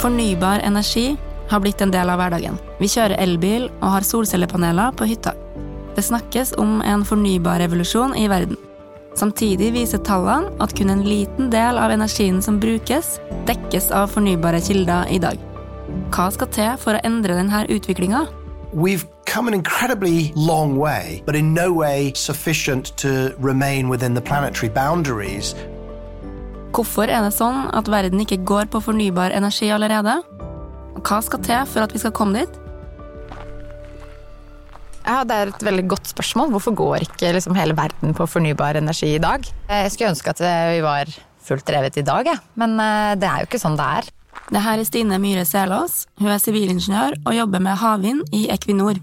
Fornybar energi har blitt en del av hverdagen. Vi kjører elbil og har solcellepaneler på hytta. Det snakkes om en fornybar revolusjon i verden. Samtidig viser tallene at kun en liten del av energien som brukes, dekkes av fornybare kilder i dag. Hva skal til for å endre denne utviklinga? We've come an incredibly long way, but in no way sufficient to remain within the planetary boundaries. Hvorfor er det sånn at verden ikke går på fornybar energi allerede? Hva skal til for at vi skal komme dit? Ja, Det er et veldig godt spørsmål. Hvorfor går ikke liksom hele verden på fornybar energi i dag? Jeg skulle ønske at vi var fullt drevet i dag, ja. men eh, det er jo ikke sånn det er. Det her er Stine Myhre Selås. Hun er sivilingeniør og jobber med havvind i Equinor.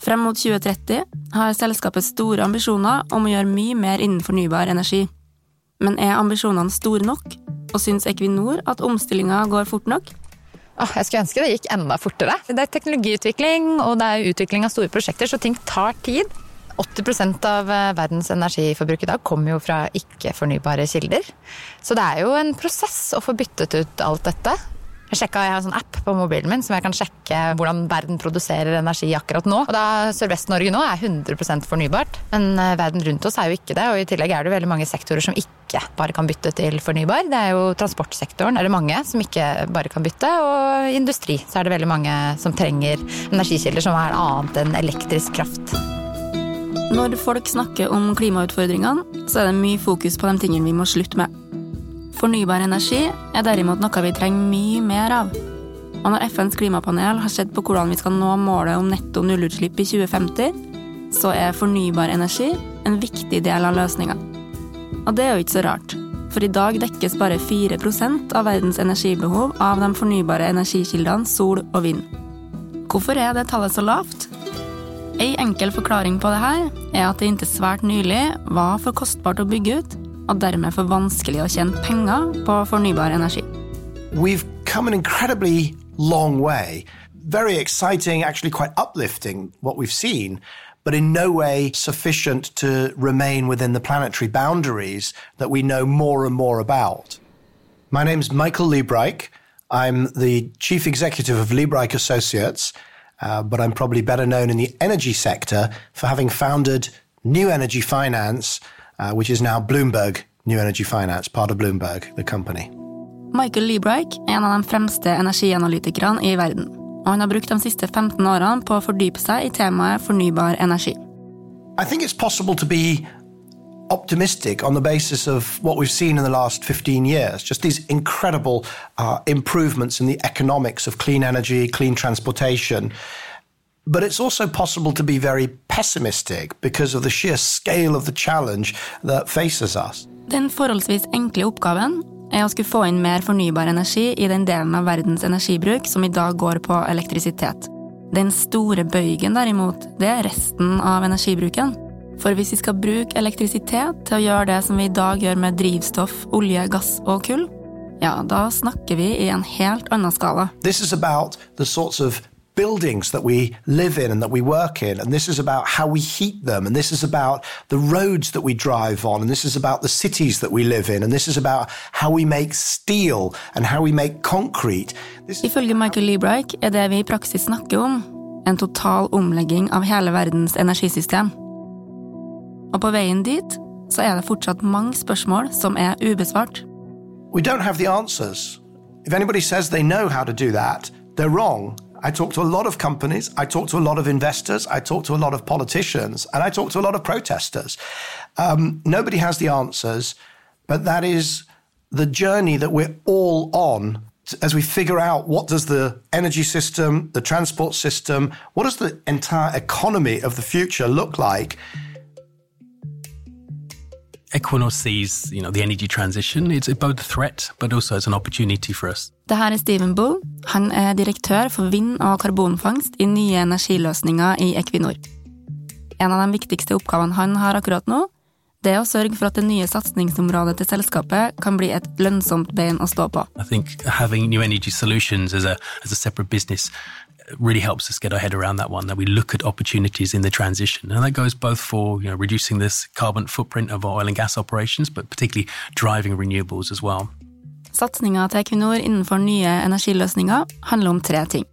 Frem mot 2030 har selskapet store ambisjoner om å gjøre mye mer innen fornybar energi. Men er ambisjonene store nok? Og syns Equinor at omstillinga går fort nok? Jeg skulle ønske det gikk enda fortere. Det er teknologiutvikling og det er utvikling av store prosjekter, så ting tar tid. 80 av eh, verdens energiforbruk i dag kommer jo fra ikke-fornybare kilder. Så det er jo en prosess å få byttet ut alt dette. Jeg sjekka, jeg har en sånn app på mobilen min som jeg kan sjekke hvordan verden produserer energi akkurat nå. Og da Sørvest-Norge nå er 100% fornybart, men eh, verden rundt oss er jo ikke det. Og i tillegg er det veldig mange sektorer som ikke bare kan bytte til fornybar. Det er jo transportsektoren er det mange som ikke bare kan bytte, og i industri så er det veldig mange som trenger energikilder som er annet enn elektrisk kraft. Når folk snakker om klimautfordringene, så er det mye fokus på de tingene vi må slutte med. Fornybar energi er derimot noe vi trenger mye mer av. Og når FNs klimapanel har sett på hvordan vi skal nå målet om netto nullutslipp i 2050, så er fornybar energi en viktig del av løsninga. Og det er jo ikke så rart, for i dag dekkes bare 4% av verdens energibehov av de fornybare energikildene sol og vind. Hvorfor er det tallet så lavt? Ei enkel forklaring på det her er at det inntil svært nylig var for kostbart å bygge ut og dermed for vanskelig å tjene penger på fornybar energi. We've come an incredibly long way. Very exciting, actually quite uplifting what we've seen, but in no way sufficient to remain within the planetary boundaries that we know more and more about. My name's Michael Liebreich. I'm the chief executive of Liebreich Associates, uh, but I'm probably better known in the energy sector for having founded New Energy Finance uh, which is now Bloomberg New Energy Finance, part of Bloomberg, the company. Michael Liebreich er en av de fremste energianalytikerne i verden. Og han har brukt de siste 15 årene på å fordype seg i temaet fornybar energi. I think it's possible to be optimistic on the basis of what we've seen in the last 15 years. Just these incredible uh, improvements in the economics of clean energy, clean transportation. But it's also possible to be very pessimistic because of the sheer scale of the challenge that faces us. Den forholdsvis enkle oppgaven er å skulle få inn mer fornybar energi i den delen av verdens energibruk som i dag går på elektrisitet. Den store bøygen, derimot, det er resten av energibruken. For hvis vi skal bruke elektrisitet til å gjøre det som vi i dag gjør med drivstoff, olje, gass og kull, ja, da snakker vi i en helt annen skala. This is about the sorts of buildings that we live in and that we work in. And this is about how we heat them. And this is about the roads that we drive on. And this is about the cities that we live in. And this is about how we make steel and how we make concrete. This Ifølge Michael er det vi i praksis snakker om, en total omlegging av hele verdens energisystem. Og på veien dit så er det fortsatt mange spørsmål som er ubesvart. We don't have the answers. If anybody says they know how to do that, they're wrong. I talk to a lot of companies, I talk to a lot of investors, I talk to a lot of politicians, and I talk to a lot of protesters. Um, nobody has the answers, but that is the journey that we're all on as we figure out what does the energy system, the transport system, what does the entire economy of the future look like? Equinor sees, you know, the energy transition. It's both a threat, but also as an opportunity for us. Det her er Steven Bull. Han er direktør for vind- og karbonfangst i nye energiløsninger i Equinor. En av de viktigste oppgavene han har akkurat nå, det er å sørge for at det nye satsingsområdet til selskapet kan bli et lønnsomt bein å stå på. I think having new energy solutions as a, as a separate business really helps us get our head around that one, that we look at opportunities in the transition. And that goes both for you know, reducing this carbon footprint of our oil and gas operations, but particularly driving renewables as well. Satsinga til Equinor innenfor nye energiløsninger handler om tre ting.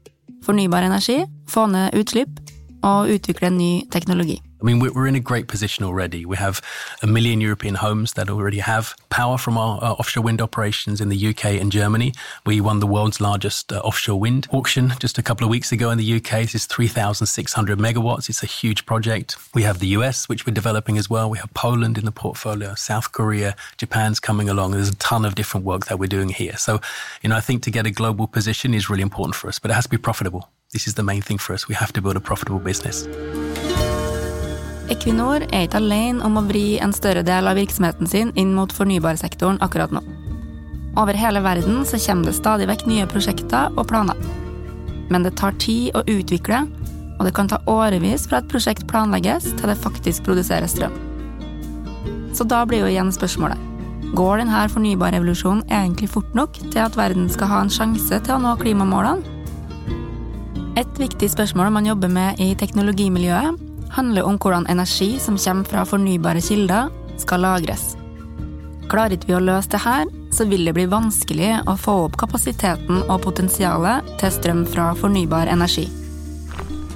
Fornybar energi, få ned utslipp og utvikle ny teknologi. I mean, we're in a great position already. We have a million European homes that already have power from our uh, offshore wind operations in the UK and Germany. We won the world's largest uh, offshore wind auction just a couple of weeks ago in the UK. This is 3,600 megawatts. It's a huge project. We have the US, which we're developing as well. We have Poland in the portfolio, South Korea, Japan's coming along. There's a ton of different work that we're doing here. So, you know, I think to get a global position is really important for us, but it has to be profitable. This is the main thing for us. We have to build a profitable business. Equinor er ikke alene om å vri en større del av virksomheten sin inn mot fornybarsektoren akkurat nå. Over hele verden så kommer det stadig vekk nye prosjekter og planer. Men det tar tid å utvikle, og det kan ta årevis fra et prosjekt planlegges til det faktisk produseres strøm. Så da blir jo igjen spørsmålet går denne fornybarrevolusjonen egentlig fort nok til at verden skal ha en sjanse til å nå klimamålene? Et viktig spørsmål man jobber med i teknologimiljøet, handler om hvordan energi som kommer fra fornybare kilder, skal lagres. Klarer ikke vi å løse det her, så vil det bli vanskelig å få opp kapasiteten og potensialet til strøm fra fornybar energi.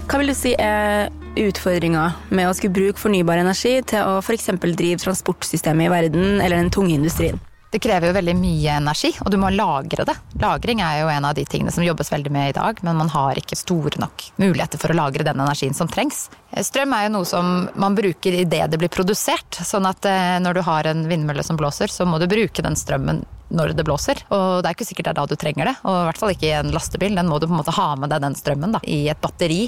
Hva vil du si er utfordringa med å skulle bruke fornybar energi til å f.eks. drive transportsystemet i verden eller den tunge industrien? Det krever jo veldig mye energi, og du må lagre det. Lagring er jo en av de tingene som jobbes veldig med i dag, men man har ikke store nok muligheter for å lagre den energien som trengs. Strøm er jo noe som man bruker idet det blir produsert. Sånn at eh, når du har en vindmølle som blåser, så må du bruke den strømmen når det blåser. Og det er ikke sikkert det er da du trenger det, og i hvert fall ikke i en lastebil. Den må du på en måte ha med deg den strømmen da, i et batteri.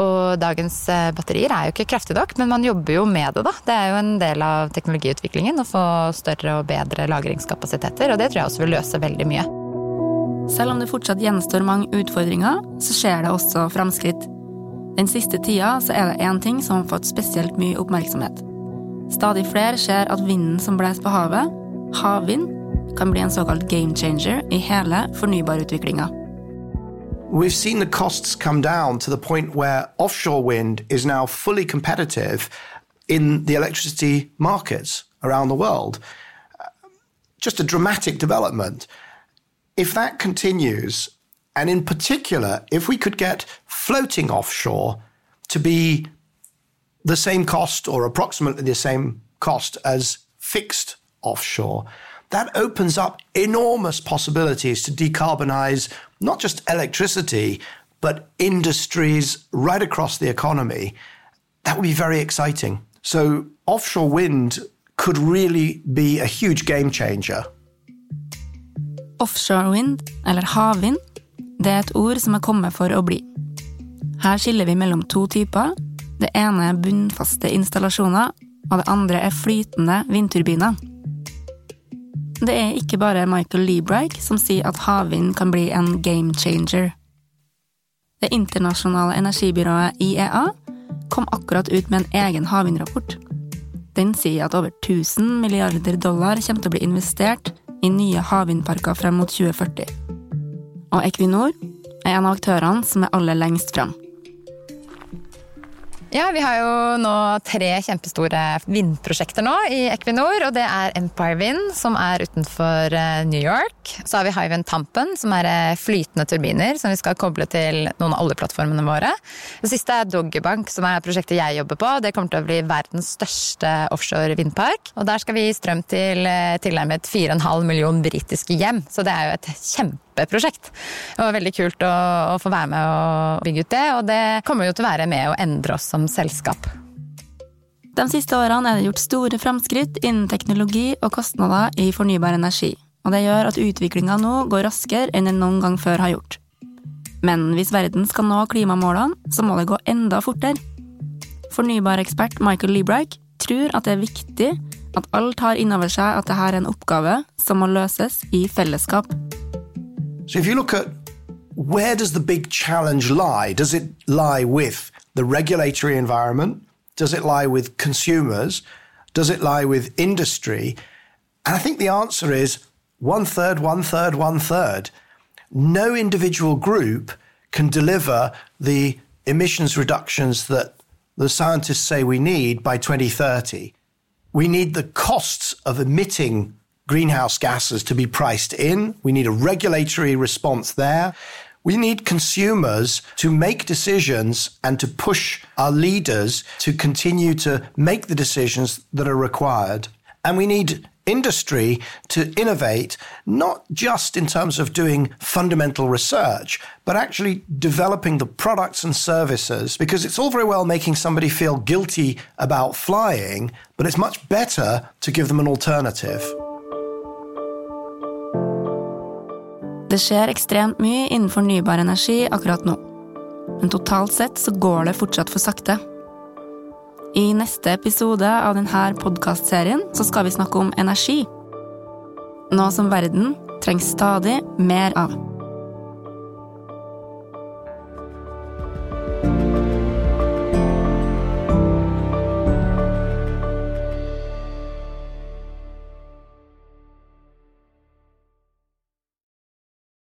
Og dagens eh, batterier er jo ikke kraftige nok, men man jobber jo med det, da. Det er jo en del av teknologiutviklingen å få større og bedre lagringskapasiteter, og det tror jeg også vil løse veldig mye. Selv om det fortsatt gjenstår mange utfordringer, så skjer det også framskritt. Den siste tida så er det én ting som har fått spesielt mye oppmerksomhet. Stadig flere ser at vinden som blåser på havet, havvind, kan bli en såkalt game changer i hele fornybarutviklinga. We've seen the costs come down to the point where offshore wind is now fully competitive in the electricity markets around the world. Just a dramatic development. If that continues, and in particular, if we could get floating offshore to be the same cost or approximately the same cost as fixed offshore, that opens up enormous possibilities to decarbonize not just electricity, but industries right across the economy. That would be very exciting. So, offshore wind could really be a huge game changer. Offshore wind, eller havvind, det er et ord som er kommet for å bli. Her skiller vi mellom to typer. Det ene er bunnfaste installasjoner, og det andre er flytende vindturbiner. Det er ikke bare Michael Liebreich som sier at havvind kan bli en game changer. Det internasjonale energibyrået IEA kom akkurat ut med en egen havvindrapport. Den sier at over 1000 milliarder dollar kommer til å bli investert i nye havvindparker frem mot 2040. Og Equinor er en av aktørene som er aller lengst frem. Ja, vi har jo nå tre kjempestore vindprosjekter nå i Equinor. Og det er Empire Wind, som er utenfor eh, New York. Så har vi Hywind Tampen, som er eh, flytende turbiner som vi skal koble til noen av oljeplattformene våre. Det siste er Doggerbank, som er prosjektet jeg jobber på. Det kommer til å bli verdens største offshore vindpark. Og der skal vi gi strøm til eh, tilnærmet 4,5 million britiske hjem. Så det er jo et kjempeprosjekt. Det var veldig kult å, å få være med og bygge ut det, og det kommer jo til å være med å endre oss som selskap. De siste årene er det gjort store framskritt innen teknologi og kostnader i fornybar energi, og det gjør at utviklinga nå går raskere enn den noen gang før har gjort. Men hvis verden skal nå klimamålene, så må det gå enda fortere. Fornybarekspert Michael Liebreich tror at det er viktig at alle tar inn over seg at dette er en oppgave som må løses i fellesskap. So if you look at where does the big challenge lie? Does it lie with the regulatory environment? Does it lie with consumers? Does it lie with industry? And I think the answer is one third, one third, one third. No individual group can deliver the emissions reductions that the scientists say we need by 2030. We need the costs of emitting greenhouse gases to be priced in. We need a regulatory response there. We need consumers to make decisions and to push our leaders to continue to make the decisions that are required. And we need industry to innovate, not just in terms of doing fundamental research, but actually developing the products and services. Because it's all very well making somebody feel guilty about flying, but it's much better to give them an alternative. Det skjer ekstremt mye innen fornybar energi akkurat nå. Men totalt sett så går det fortsatt for sakte. I neste episode av denne podkastserien så skal vi snakke om energi. Nå som verden trengs stadig mer av.